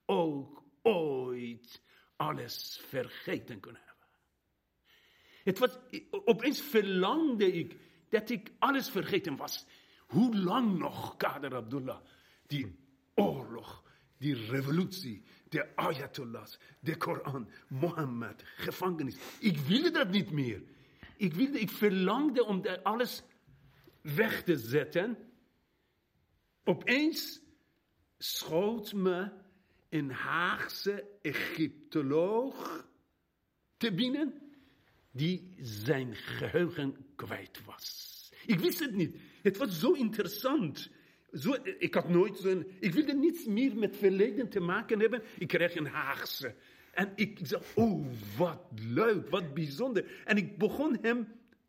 ook ooit alles vergeten kunnen? Het was, opeens verlangde ik dat ik alles vergeten was. Hoe lang nog, Kader Abdullah? Die oorlog, die revolutie, de ayatollahs, de Koran, Mohammed, gevangenis. Ik wilde dat niet meer. Ik, wilde, ik verlangde om alles weg te zetten. Opeens schoot me een Haagse Egyptoloog te binnen die zijn geheugen kwijt was. Ik wist het niet. Het was zo interessant. Zo, ik had nooit zo'n... Ik wilde niets meer met verleden te maken hebben. Ik kreeg een Haagse. En ik, dacht, oh, wat leuk, wat bijzonder. En ik begon hem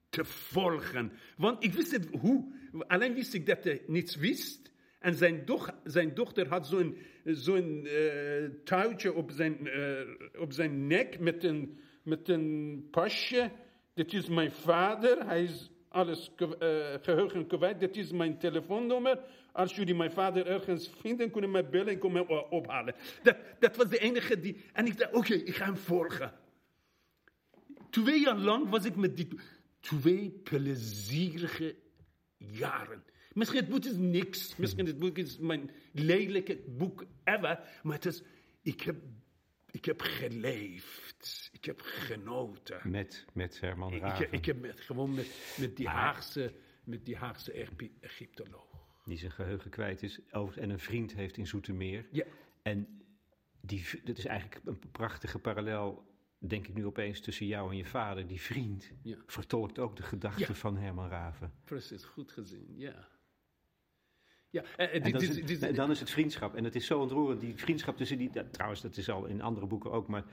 te volgen. Want ik wist het hoe. Alleen wist ik dat hij niets wist. En zijn, doch, zijn dochter had zo'n zo'n eh, touwtje op zijn, eh, op zijn nek met een, met een pasje. Dit is mijn vader. Hij is alles eh, geheugen kwijt. Dit is mijn telefoonnummer. Als jullie mijn vader ergens vinden, kunnen mij bellen en komen hem o- ophalen. Dat, dat was de enige die... En ik dacht, oké, ik ga hem volgen. Twee jaar lang was ik met die... Twee plezierige jaren. Misschien het boek is niks. Misschien het boek is mijn lelijke boek ever. Maar het is... Ik heb, ik heb geleefd. Ik heb genoten. Met, met Herman Raven, ik, ik heb met, gewoon met, met die Haagse, met die Haagse Egyp- Egyptoloog. die zijn geheugen kwijt is. En een vriend heeft in Zoetermeer. Ja. En die, dat is eigenlijk een prachtige parallel, denk ik nu opeens, tussen jou en je vader. Die vriend Ja. vertolkt ook de gedachten Ja. van Herman Raven. Precies, goed gezien, ja. Ja, En dan, is het, dit is- en dan is het vriendschap. En het is zo ontroerend, die vriendschap tussen die... trouwens, dat is al in andere boeken ook, maar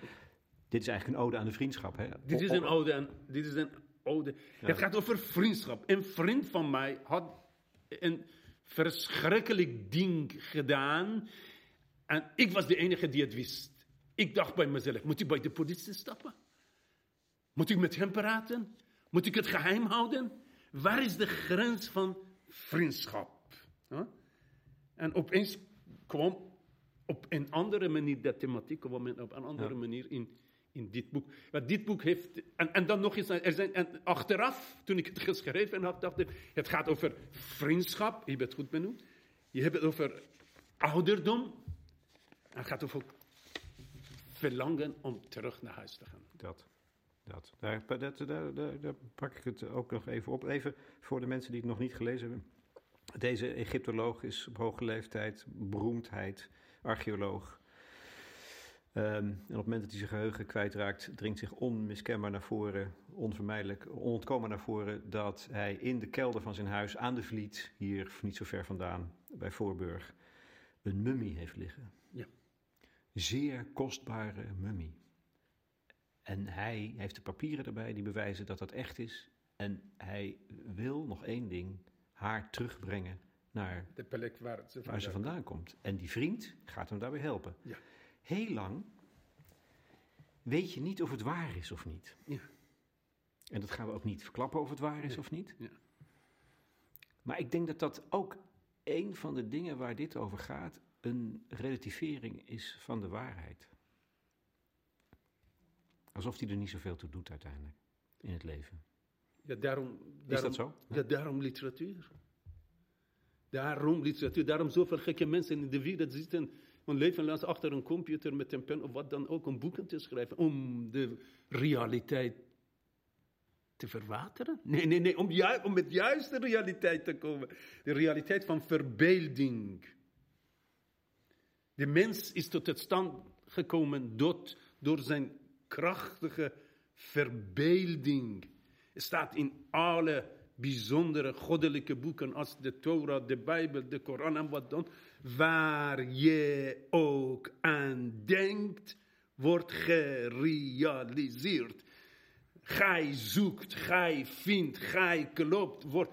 dit is eigenlijk een ode aan de vriendschap. Hè? Dit is een o- oude. en- Dit is een oude. Het gaat over vriendschap. Een vriend van mij had een verschrikkelijk ding gedaan. En ik was de enige die het wist. Ik dacht bij mezelf: moet ik bij de politie stappen? Moet ik met hem praten? Moet ik het geheim houden? Waar is de grens van vriendschap? Huh? En opeens kwam op een andere manier, de thematiek kwam op een andere manier in, in dit boek. Want dit boek heeft, en, en dan nog eens, er zijn, en achteraf, toen ik het geschreven had, dacht ik, het gaat over vriendschap, je hebt het goed benoemd. Je hebt het over ouderdom. En het gaat over verlangen om terug naar huis te gaan. Dat. Dat. Daar, dat, daar, daar, daar pak ik het ook nog even op. Even voor de mensen die het nog niet gelezen hebben. Deze Egyptoloog is op hoge leeftijd, beroemdheid, archeoloog. Ehm, en op het moment dat hij zijn geheugen kwijtraakt, dringt zich onmiskenbaar naar voren, onvermijdelijk, onontkomen naar voren, dat hij in de kelder van zijn huis aan de Vliet, hier niet zo ver vandaan, bij Voorburg, een mummie heeft liggen. Ja. Zeer kostbare mummie. En hij heeft de papieren erbij die bewijzen dat dat echt is. En hij wil nog één ding, haar terugbrengen naar De plek waar ze waar ze vandaan komt. En die vriend gaat hem daarbij helpen. Ja. Heel lang weet je niet of het waar is of niet. Ja. En dat gaan we ook niet verklappen of het waar is Nee. of niet. Ja. Maar ik denk dat dat ook een van de dingen waar dit over gaat, een relativering is van de waarheid. Alsof die er niet zoveel toe doet uiteindelijk in het leven. Ja, daarom, Is dat zo? Ja, daarom literatuur. Daarom literatuur. Daarom zoveel gekke mensen in de wereld zitten hun leven achter een computer met een pen of wat dan ook om boeken te schrijven. Om de realiteit te verwateren? Nee, nee, nee. Om, ju om met juiste realiteit te komen. De realiteit van verbeelding. De mens is tot het stand gekomen door, door zijn krachtige verbeelding. Het staat in alle bijzondere goddelijke boeken als de Torah, de Bijbel, de Koran en wat dan. Waar je ook aan denkt, wordt gerealiseerd. Gij zoekt, gij vindt, gij klopt, wordt.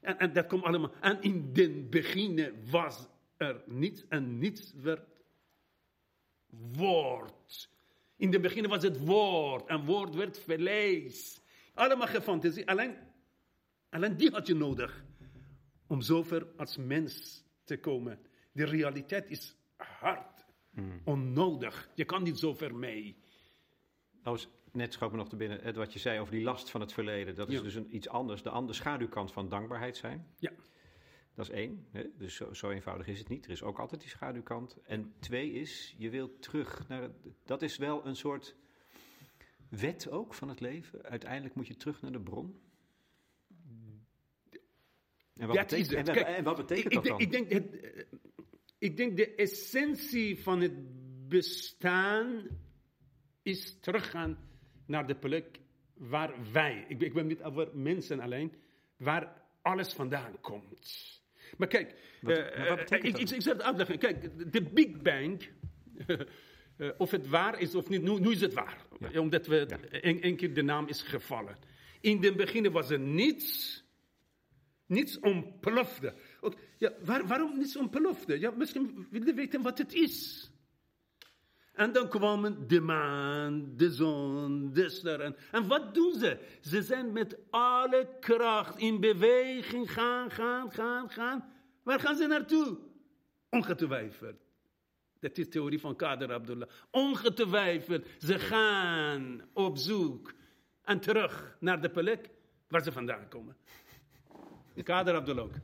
En, en dat komt allemaal. En in den beginnen was er niets en niets werd woord. In den beginnen was het woord en woord werd vlees. Allemaal gefantasie. Alleen, alleen die had je nodig om zover als mens te komen. De realiteit is hard, onnodig. Je kan niet zover mee. Nou, net schoot me nog te binnen wat je zei over die last van het verleden. Dat is Ja. dus een, iets anders. De andere schaduwkant van dankbaarheid zijn. Ja. Dat is één. Hè? Dus zo, zo eenvoudig is het niet. Er is ook altijd die schaduwkant. En twee is, je wilt terug naar... Het, dat is wel een soort wet ook van het leven. Uiteindelijk moet je terug naar de bron. En wat, Dat is betekent, het. en, Kijk, en wat betekent ik, dat ik, dan? denk, ik, denk het, eh, ik denk de essentie van het bestaan is teruggaan naar de plek waar wij, ik, ik ben niet over mensen alleen, waar alles vandaan komt. Maar kijk, Wat- eh, maar wat eh, ik, ik, ik zal het uitleggen. Kijk, de Big Bang, <laughs> of het waar is of niet, nu, nu is het waar. Omdat we een, een keer de naam is gevallen. In het begin was er niets. Niets ontplofte. Ja, waar, waarom niets ontplofte? Ja, misschien wil je weten wat het is. En dan kwamen de maan, de zon, de sterren. En wat doen ze? Ze zijn met alle kracht in beweging gaan, gaan, gaan, gaan. Waar gaan ze naartoe? Ongetwijfeld. Dat is de theorie van Kader Abdullah. Ongetwijfeld, ze gaan op zoek en terug naar de plek waar ze vandaan komen. <laughs> Kader Abdullah ook.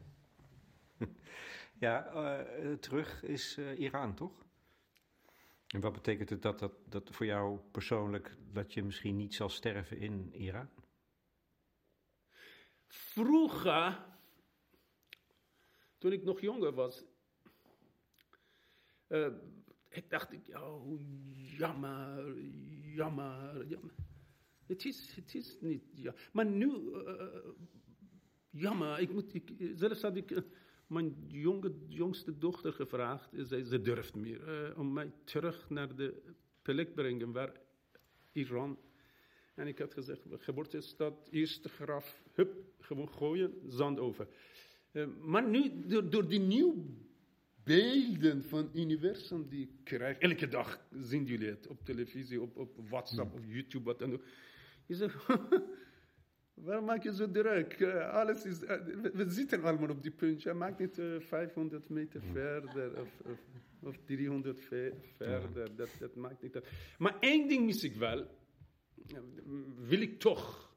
<laughs> Ja, eh, terug is eh, Iran, toch? En wat betekent het dat, dat, dat voor jou persoonlijk dat je misschien niet zal sterven in Iran? Vroeger, toen ik nog jonger was, eh, ik dacht ik, oh, jammer, jammer, jammer. Het is, het is niet, ja. Maar nu, eh, jammer, ik moet, ik, zelfs had ik eh, mijn jonge, jongste dochter gevraagd, en zei, ze durft meer, eh, om mij terug naar de plek brengen waar Iran en ik had gezegd, geboortestad, eerste graf, hup, gewoon gooien, zand over. Eh, maar nu, door, door die nieuwe beelden van universum die ik krijg, elke dag zien jullie het op televisie, op, op WhatsApp, op YouTube, wat dan ook. Je zegt, <laughs> waarom maak je zo druk? Eh, alles is, eh, we, zitten allemaal op die puntje, maak niet eh, 500 meter verder of, of, of 300 ve- verder, dat, dat maakt niet uit. Maar één ding mis ik wel, wil ik toch,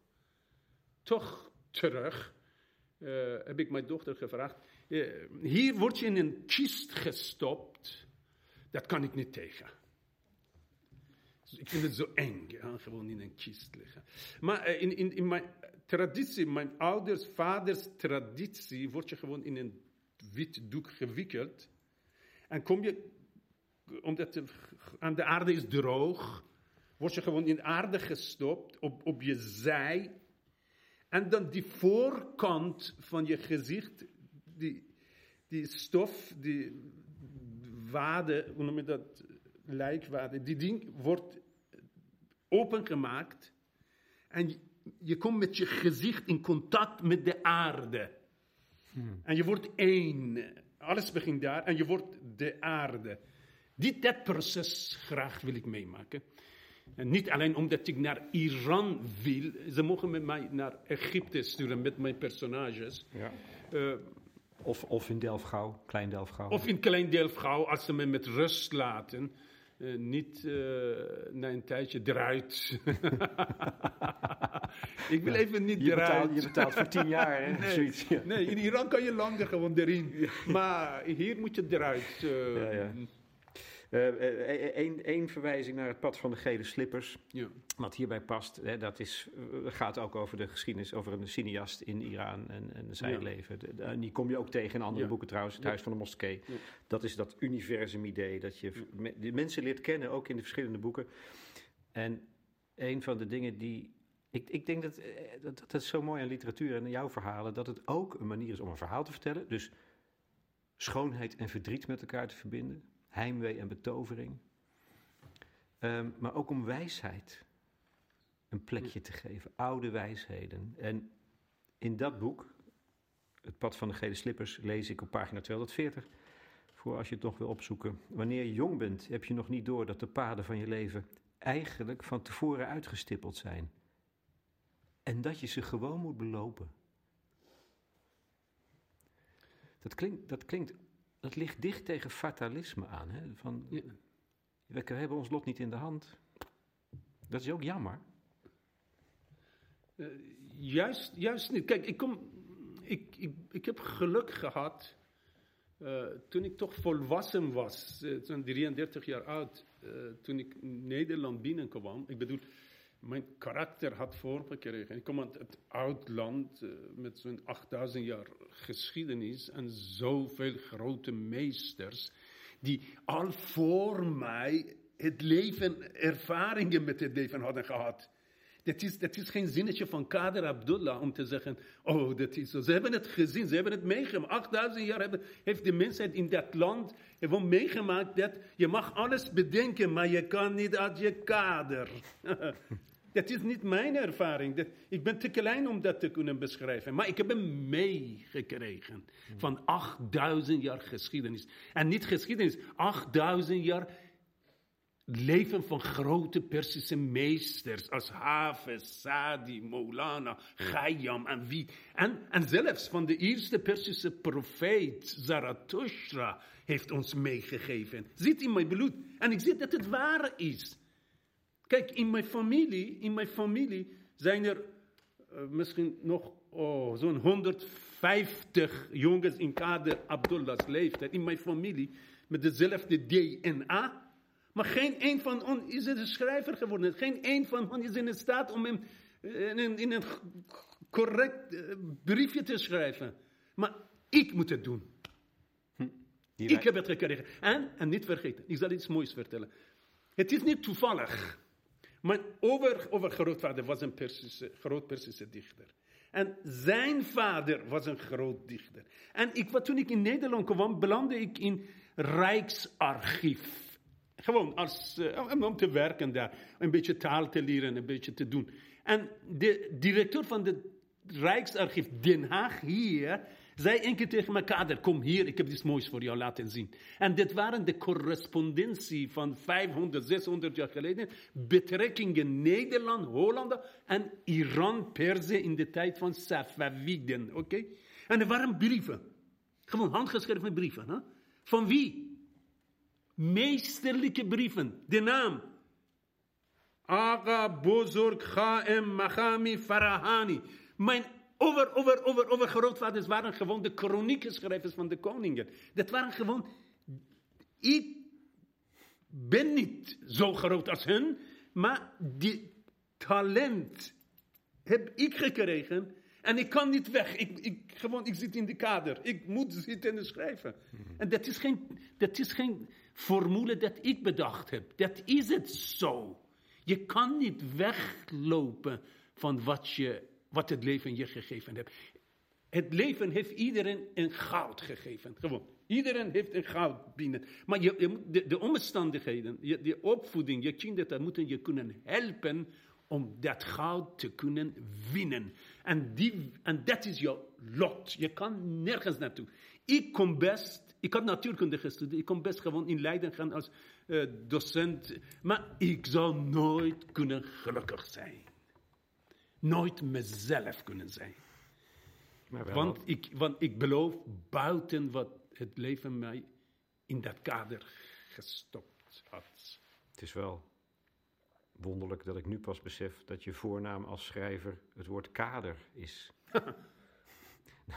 toch terug, eh, heb ik mijn dochter gevraagd. eh, hier word je in een kist gestopt, dat kan ik niet tegen. Dus ik vind het zo eng, ja, gewoon in een kist liggen. Maar eh, in, in, in mijn traditie, mijn ouders, vaders traditie, word je gewoon in een wit doek gewikkeld. En kom je, omdat de, aan de aarde is droog, word je gewoon in aarde gestopt, op, op je zij. En dan die voorkant van je gezicht, die, die stof, die wade, hoe noem je dat, lijkwade, die ding wordt opengemaakt. En je, komt met je gezicht in contact met de aarde. En je wordt één. Alles begint daar en je wordt de aarde. Dit dat proces graag wil ik meemaken. En niet alleen omdat ik naar Iran wil. Ze mogen met mij naar Egypte sturen met mijn personages. Ja. Eh, Of, of in Delfgauw, Klein Delfgauw. of in Klein Delfgauw, als ze me met rust laten. Eh, niet eh, na een tijdje eruit. <laughs> ik wil even niet je, eruit. betaalt, je betaalt voor tien jaar, hè? <laughs> Nee, Zoiets, ja. nee, in Iran kan je langer gewoon erin. <laughs> Maar hier moet je eruit. eh, Ja, Eén verwijzing naar het pad van de gele slippers. ja. Wat hierbij past, hè, dat is, eh, gaat ook over de geschiedenis, over een cineast in Iran en, en zijn leven. En die kom je ook tegen in andere Ja. boeken trouwens, Het. Huis van de Moskee. Dat is dat universum-idee, dat je me- de mensen leert kennen, ook in de verschillende boeken. En een van de dingen die. Ik, ik denk dat, eh, dat dat is zo mooi aan literatuur en aan jouw verhalen, dat het ook een manier is om een verhaal te vertellen. Dus schoonheid en verdriet met elkaar te verbinden, heimwee en betovering. Ehm, maar ook om wijsheid een plekje te geven, oude wijsheden. En in dat boek, Het pad van de gele slippers, lees ik op pagina 240. Voor als je het nog wil opzoeken. Wanneer je jong bent, heb je nog niet door dat de paden van je leven eigenlijk van tevoren uitgestippeld zijn. En dat je ze gewoon moet belopen. Dat klinkt, dat klinkt, dat ligt dicht tegen fatalisme aan. Hè? Van, Ja. we hebben ons lot niet in de hand. Dat is ook jammer. Eh, juist, juist niet. Kijk, ik, kom, ik, ik, ik heb geluk gehad. eh, toen ik toch volwassen was, eh, zo'n 33 jaar oud, eh, toen ik Nederland binnenkwam. Ik bedoel, mijn karakter had vorm gekregen. Ik kom uit het oud land eh, met zo'n 8000 jaar geschiedenis en zoveel grote meesters die al voor mij het leven, ervaringen met het leven hadden gehad. Dat is, dat is geen zinnetje van Kader Abdullah om te zeggen, oh, dat is zo. Ze hebben het gezien, ze hebben het meegemaakt. 8000 jaar hebben, heeft de mensheid in dat land gewoon meegemaakt dat je mag alles bedenken, maar je kan niet uit je kader. <laughs> dat is niet mijn ervaring. Ik ben te klein om dat te kunnen beschrijven. Maar ik heb hem meegekregen van 8000 jaar geschiedenis. En niet geschiedenis, 8000 jaar leven van grote Persische meesters als Hafiz, Sadi, Maulana, Khayyam en wie. En, en zelfs van de eerste Persische profeet, Zarathustra, heeft ons meegegeven. Zit in mijn bloed. En ik zie dat het waar is. Kijk, in mijn familie, in mijn familie zijn er eh, misschien nog oh, zo'n 150 jongens in kader Abdullah's leeftijd. In mijn familie met dezelfde DNA. Maar geen een van ons is een schrijver geworden. Geen een van ons is in staat om hem eh, in een, in een correct eh, briefje te schrijven. Maar ik moet het doen. Die Ik heb het gekregen. En, en niet vergeten, ik zal iets moois vertellen. Het is niet toevallig. Mijn over, overgrootvader was een Persische, groot Persische dichter. En zijn vader was een groot dichter. En ik, toen ik in Nederland kwam, belandde ik in Rijksarchief. Gewoon als, eh, om te werken daar. Een beetje taal te leren, een beetje te doen. En de directeur van het Rijksarchief Den Haag hier zei een keer tegen me, Kader, kom hier, ik heb iets moois voor jou laten zien. En dit waren de correspondentie van 500, 600 jaar geleden, betrekkingen Nederland, Hollanden en Iran, Perzië in de tijd van Safaviden, oké? En er waren brieven, gewoon handgeschreven brieven, hè? Van wie? Meesterlijke brieven, de naam. Aga Bozorg Chaem Machami Farahani. Mijn over, over, over, overgrootvaders waren gewoon de chroniekschrijvers van de koningen. Dat waren gewoon... Ik ben niet zo groot als hun, maar die talent heb ik gekregen. En ik kan niet weg. Ik, ik, gewoon, ik zit in de kader. Ik moet zitten en schrijven. En dat is, geen, dat is geen formule dat ik bedacht heb. Dat is het zo. Je kan niet weglopen van wat, je, wat het leven je gegeven heeft. Het leven heeft iedereen een goud gegeven. Gewoon. Iedereen heeft een goud binnen. Maar je, je de, de omstandigheden, je, de opvoeding, je kinderen, moeten je kunnen helpen om dat goud te kunnen winnen. En, die, en dat is jouw lot. Je kan nergens naartoe. Ik kom best, ik had natuurkunde gestudeerd, ik kon best gewoon in Leiden gaan als eh, docent. Maar ik zal nooit kunnen gelukkig zijn. Nooit mezelf kunnen zijn. Maar wel, Want ik, want ik beloof buiten wat het leven mij in dat kader gestopt had. het is wel wonderlijk dat ik nu pas besef dat je voornaam als schrijver het woord kader is. <laughs>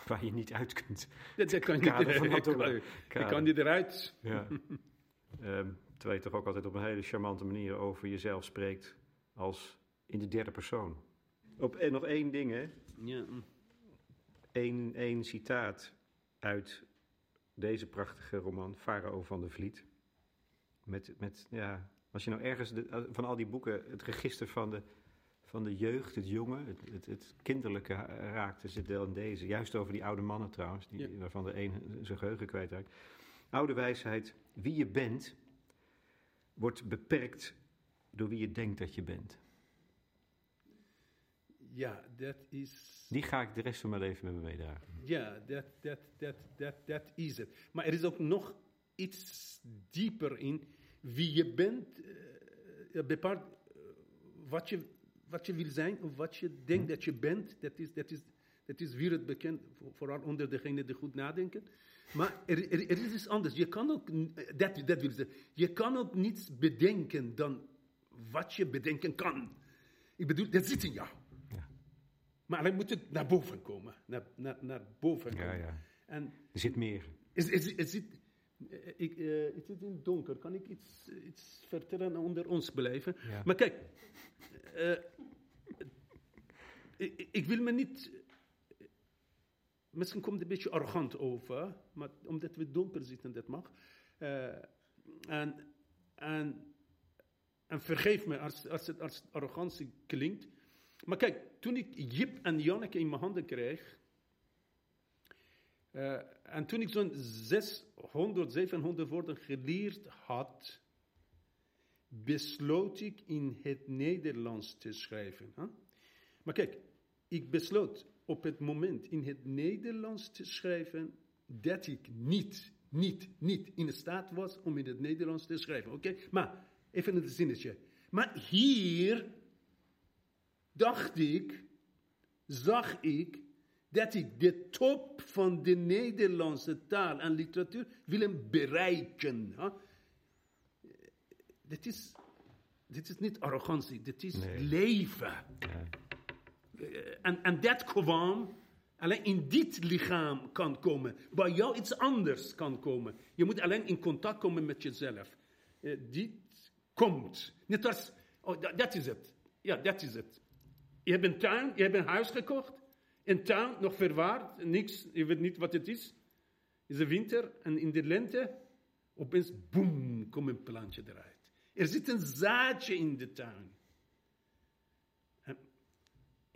Waar je niet uit kunt. <laughs> Dat, dat kan Kader niet, van ik, Abdullah. ik Kader. kan niet eruit. Ja. <laughs> Ehm, terwijl je toch ook altijd op een hele charmante manier over jezelf spreekt als in de derde persoon. Op, en nog één ding, hè. Ja. Eén, één citaat uit deze prachtige roman, Farao van de Vliet. Met, met, ja, als je nou ergens de- van al die boeken het register van de, van de jeugd, het jonge, het, het, het kinderlijke raakte, zit wel in deze. Juist over die oude mannen trouwens, die, Ja. waarvan de een zijn geheugen kwijtraakt. Oude wijsheid, wie je bent, wordt beperkt door wie je denkt dat je bent. Ja, dat is. Die ga ik de rest van mijn leven met me meedragen. Ja, dat, dat, dat, dat, dat is het. Maar er is ook nog iets dieper in wie je bent. eh, ja, bepaalt eh, wat, je, wat je wil zijn of wat je denkt dat je bent. Dat is, dat is, dat is wereldbekend, voor- vooral onder degenen die goed nadenken. Maar er, er, er is iets anders. Je kan ook, n- dat, dat wil zeggen, je kan ook niets bedenken dan wat je bedenken kan. Ik bedoel, dat zit in jou. Maar alleen moet het naar boven komen. Naar, naar, naar boven komen. Ja, ja. En Er zit meer. is, is, is het, eh, ik, eh, het is in donker. Kan ik iets, iets vertellen en onder ons blijven? Ja. Maar kijk, eh, ik, ik wil me niet. Misschien komt het een beetje arrogant over, maar omdat we donker zitten, dat mag. Eh, en, en, en vergeef me als, als het als arrogantie klinkt. Maar kijk, toen ik Jip en Janneke in mijn handen kreeg. eh, en toen ik zo'n 600, 700 woorden geleerd had. besloot ik in het Nederlands te schrijven. Maar kijk, ik besloot op het moment in het Nederlands te schrijven dat ik niet, niet, niet in staat was om in het Nederlands te schrijven. Oké, maar even een zinnetje. Maar hier dacht ik, zag ik dat ik de top van de Nederlandse taal en literatuur wil bereiken. hè? Dit is, dit is niet arrogantie, dit is Nee. leven. En, en dat kwam alleen in dit lichaam kan komen. Bij jou iets anders kan komen. Je moet alleen in contact komen met jezelf. Eh, dit komt. Net als, oh, da- dat is het. Ja, dat is het. Je hebt een tuin, je hebt een huis gekocht. Een tuin, nog verwaard, niks, je weet niet wat het is. Is de winter en in de lente, opeens, boem, komt een plantje eruit. Er zit een zaadje in de tuin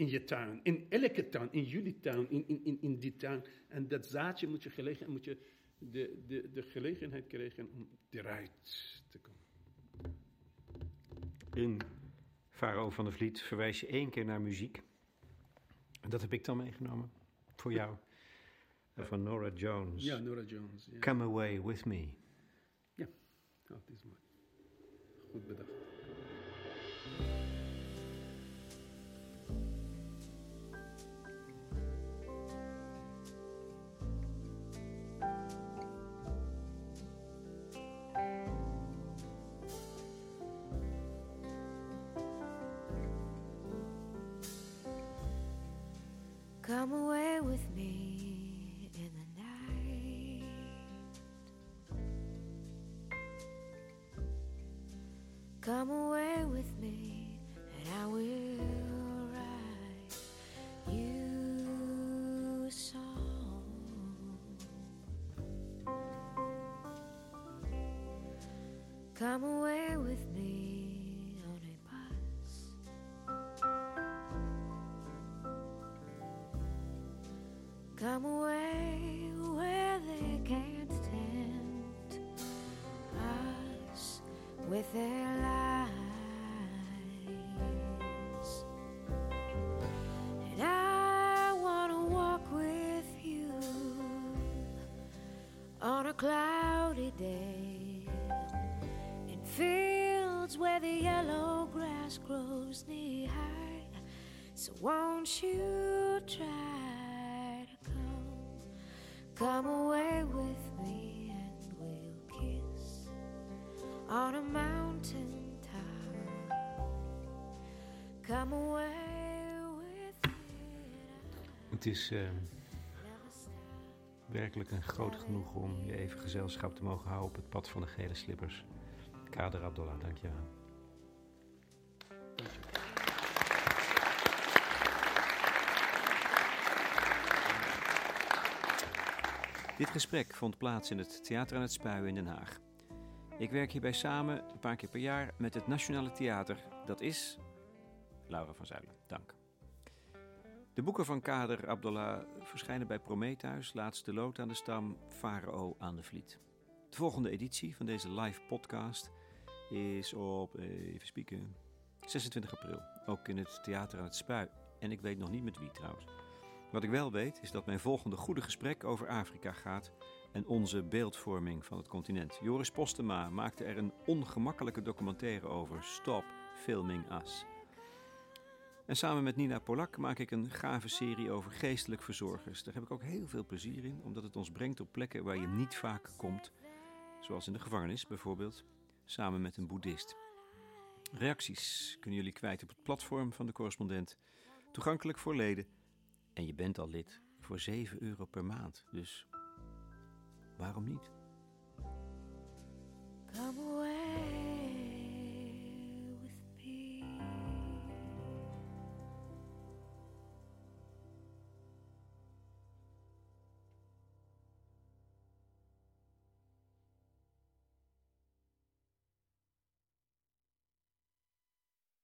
in je tuin, in elke tuin, in jullie tuin, in, in, in, in die tuin. En dat zaadje moet je, gelegen, moet je de, de, de gelegenheid krijgen om eruit te komen. In Farao van de Vliet verwijs je één keer naar muziek. En dat heb ik dan meegenomen voor jou. Eh, Van Nora Jones. Ja, Nora Jones. Ja, Come away with me. oh, dat is mooi. Goed bedacht. Come away with me on a bus. Come away where they can't tempt us with their lies. And I want to walk with you on a cloudy day fields where the yellow grass grows knee high. So won't you try to come, come away with me and we'll kiss on a mountain top. Come away with me. Het is eh, werkelijk een groot genoeg om je even gezelschap te mogen houden op het pad van de gele slippers. Kader Abdullah, dankjewel. Dit gesprek vond plaats in het Theater aan het Spuien in Den Haag. Ik werk hierbij samen een paar keer per jaar met het Nationale Theater. Dat is Laura van Zuilen. Dank. De boeken van Kader Abdullah verschijnen bij Prometheus, Laatste Lood aan de Stam, Farao aan de Vliet. De volgende editie van deze live podcast is op, even spieken, 26 april. Ook in het Theater aan het Spui. En ik weet nog niet met wie trouwens. Wat ik wel weet is dat mijn volgende goede gesprek over Afrika gaat en onze beeldvorming van het continent. Joris Postema maakte er een ongemakkelijke documentaire over, Stop Filming Us. En samen met Nina Polak maak ik een gave serie over geestelijk verzorgers. Daar heb ik ook heel veel plezier in, omdat het ons brengt op plekken waar je niet vaak komt. Zoals in de gevangenis bijvoorbeeld, samen met een boeddhist. Reacties kunnen jullie kwijt op het platform van de correspondent. Toegankelijk voor leden. En je bent al lid voor 7 euro per maand. Dus waarom niet?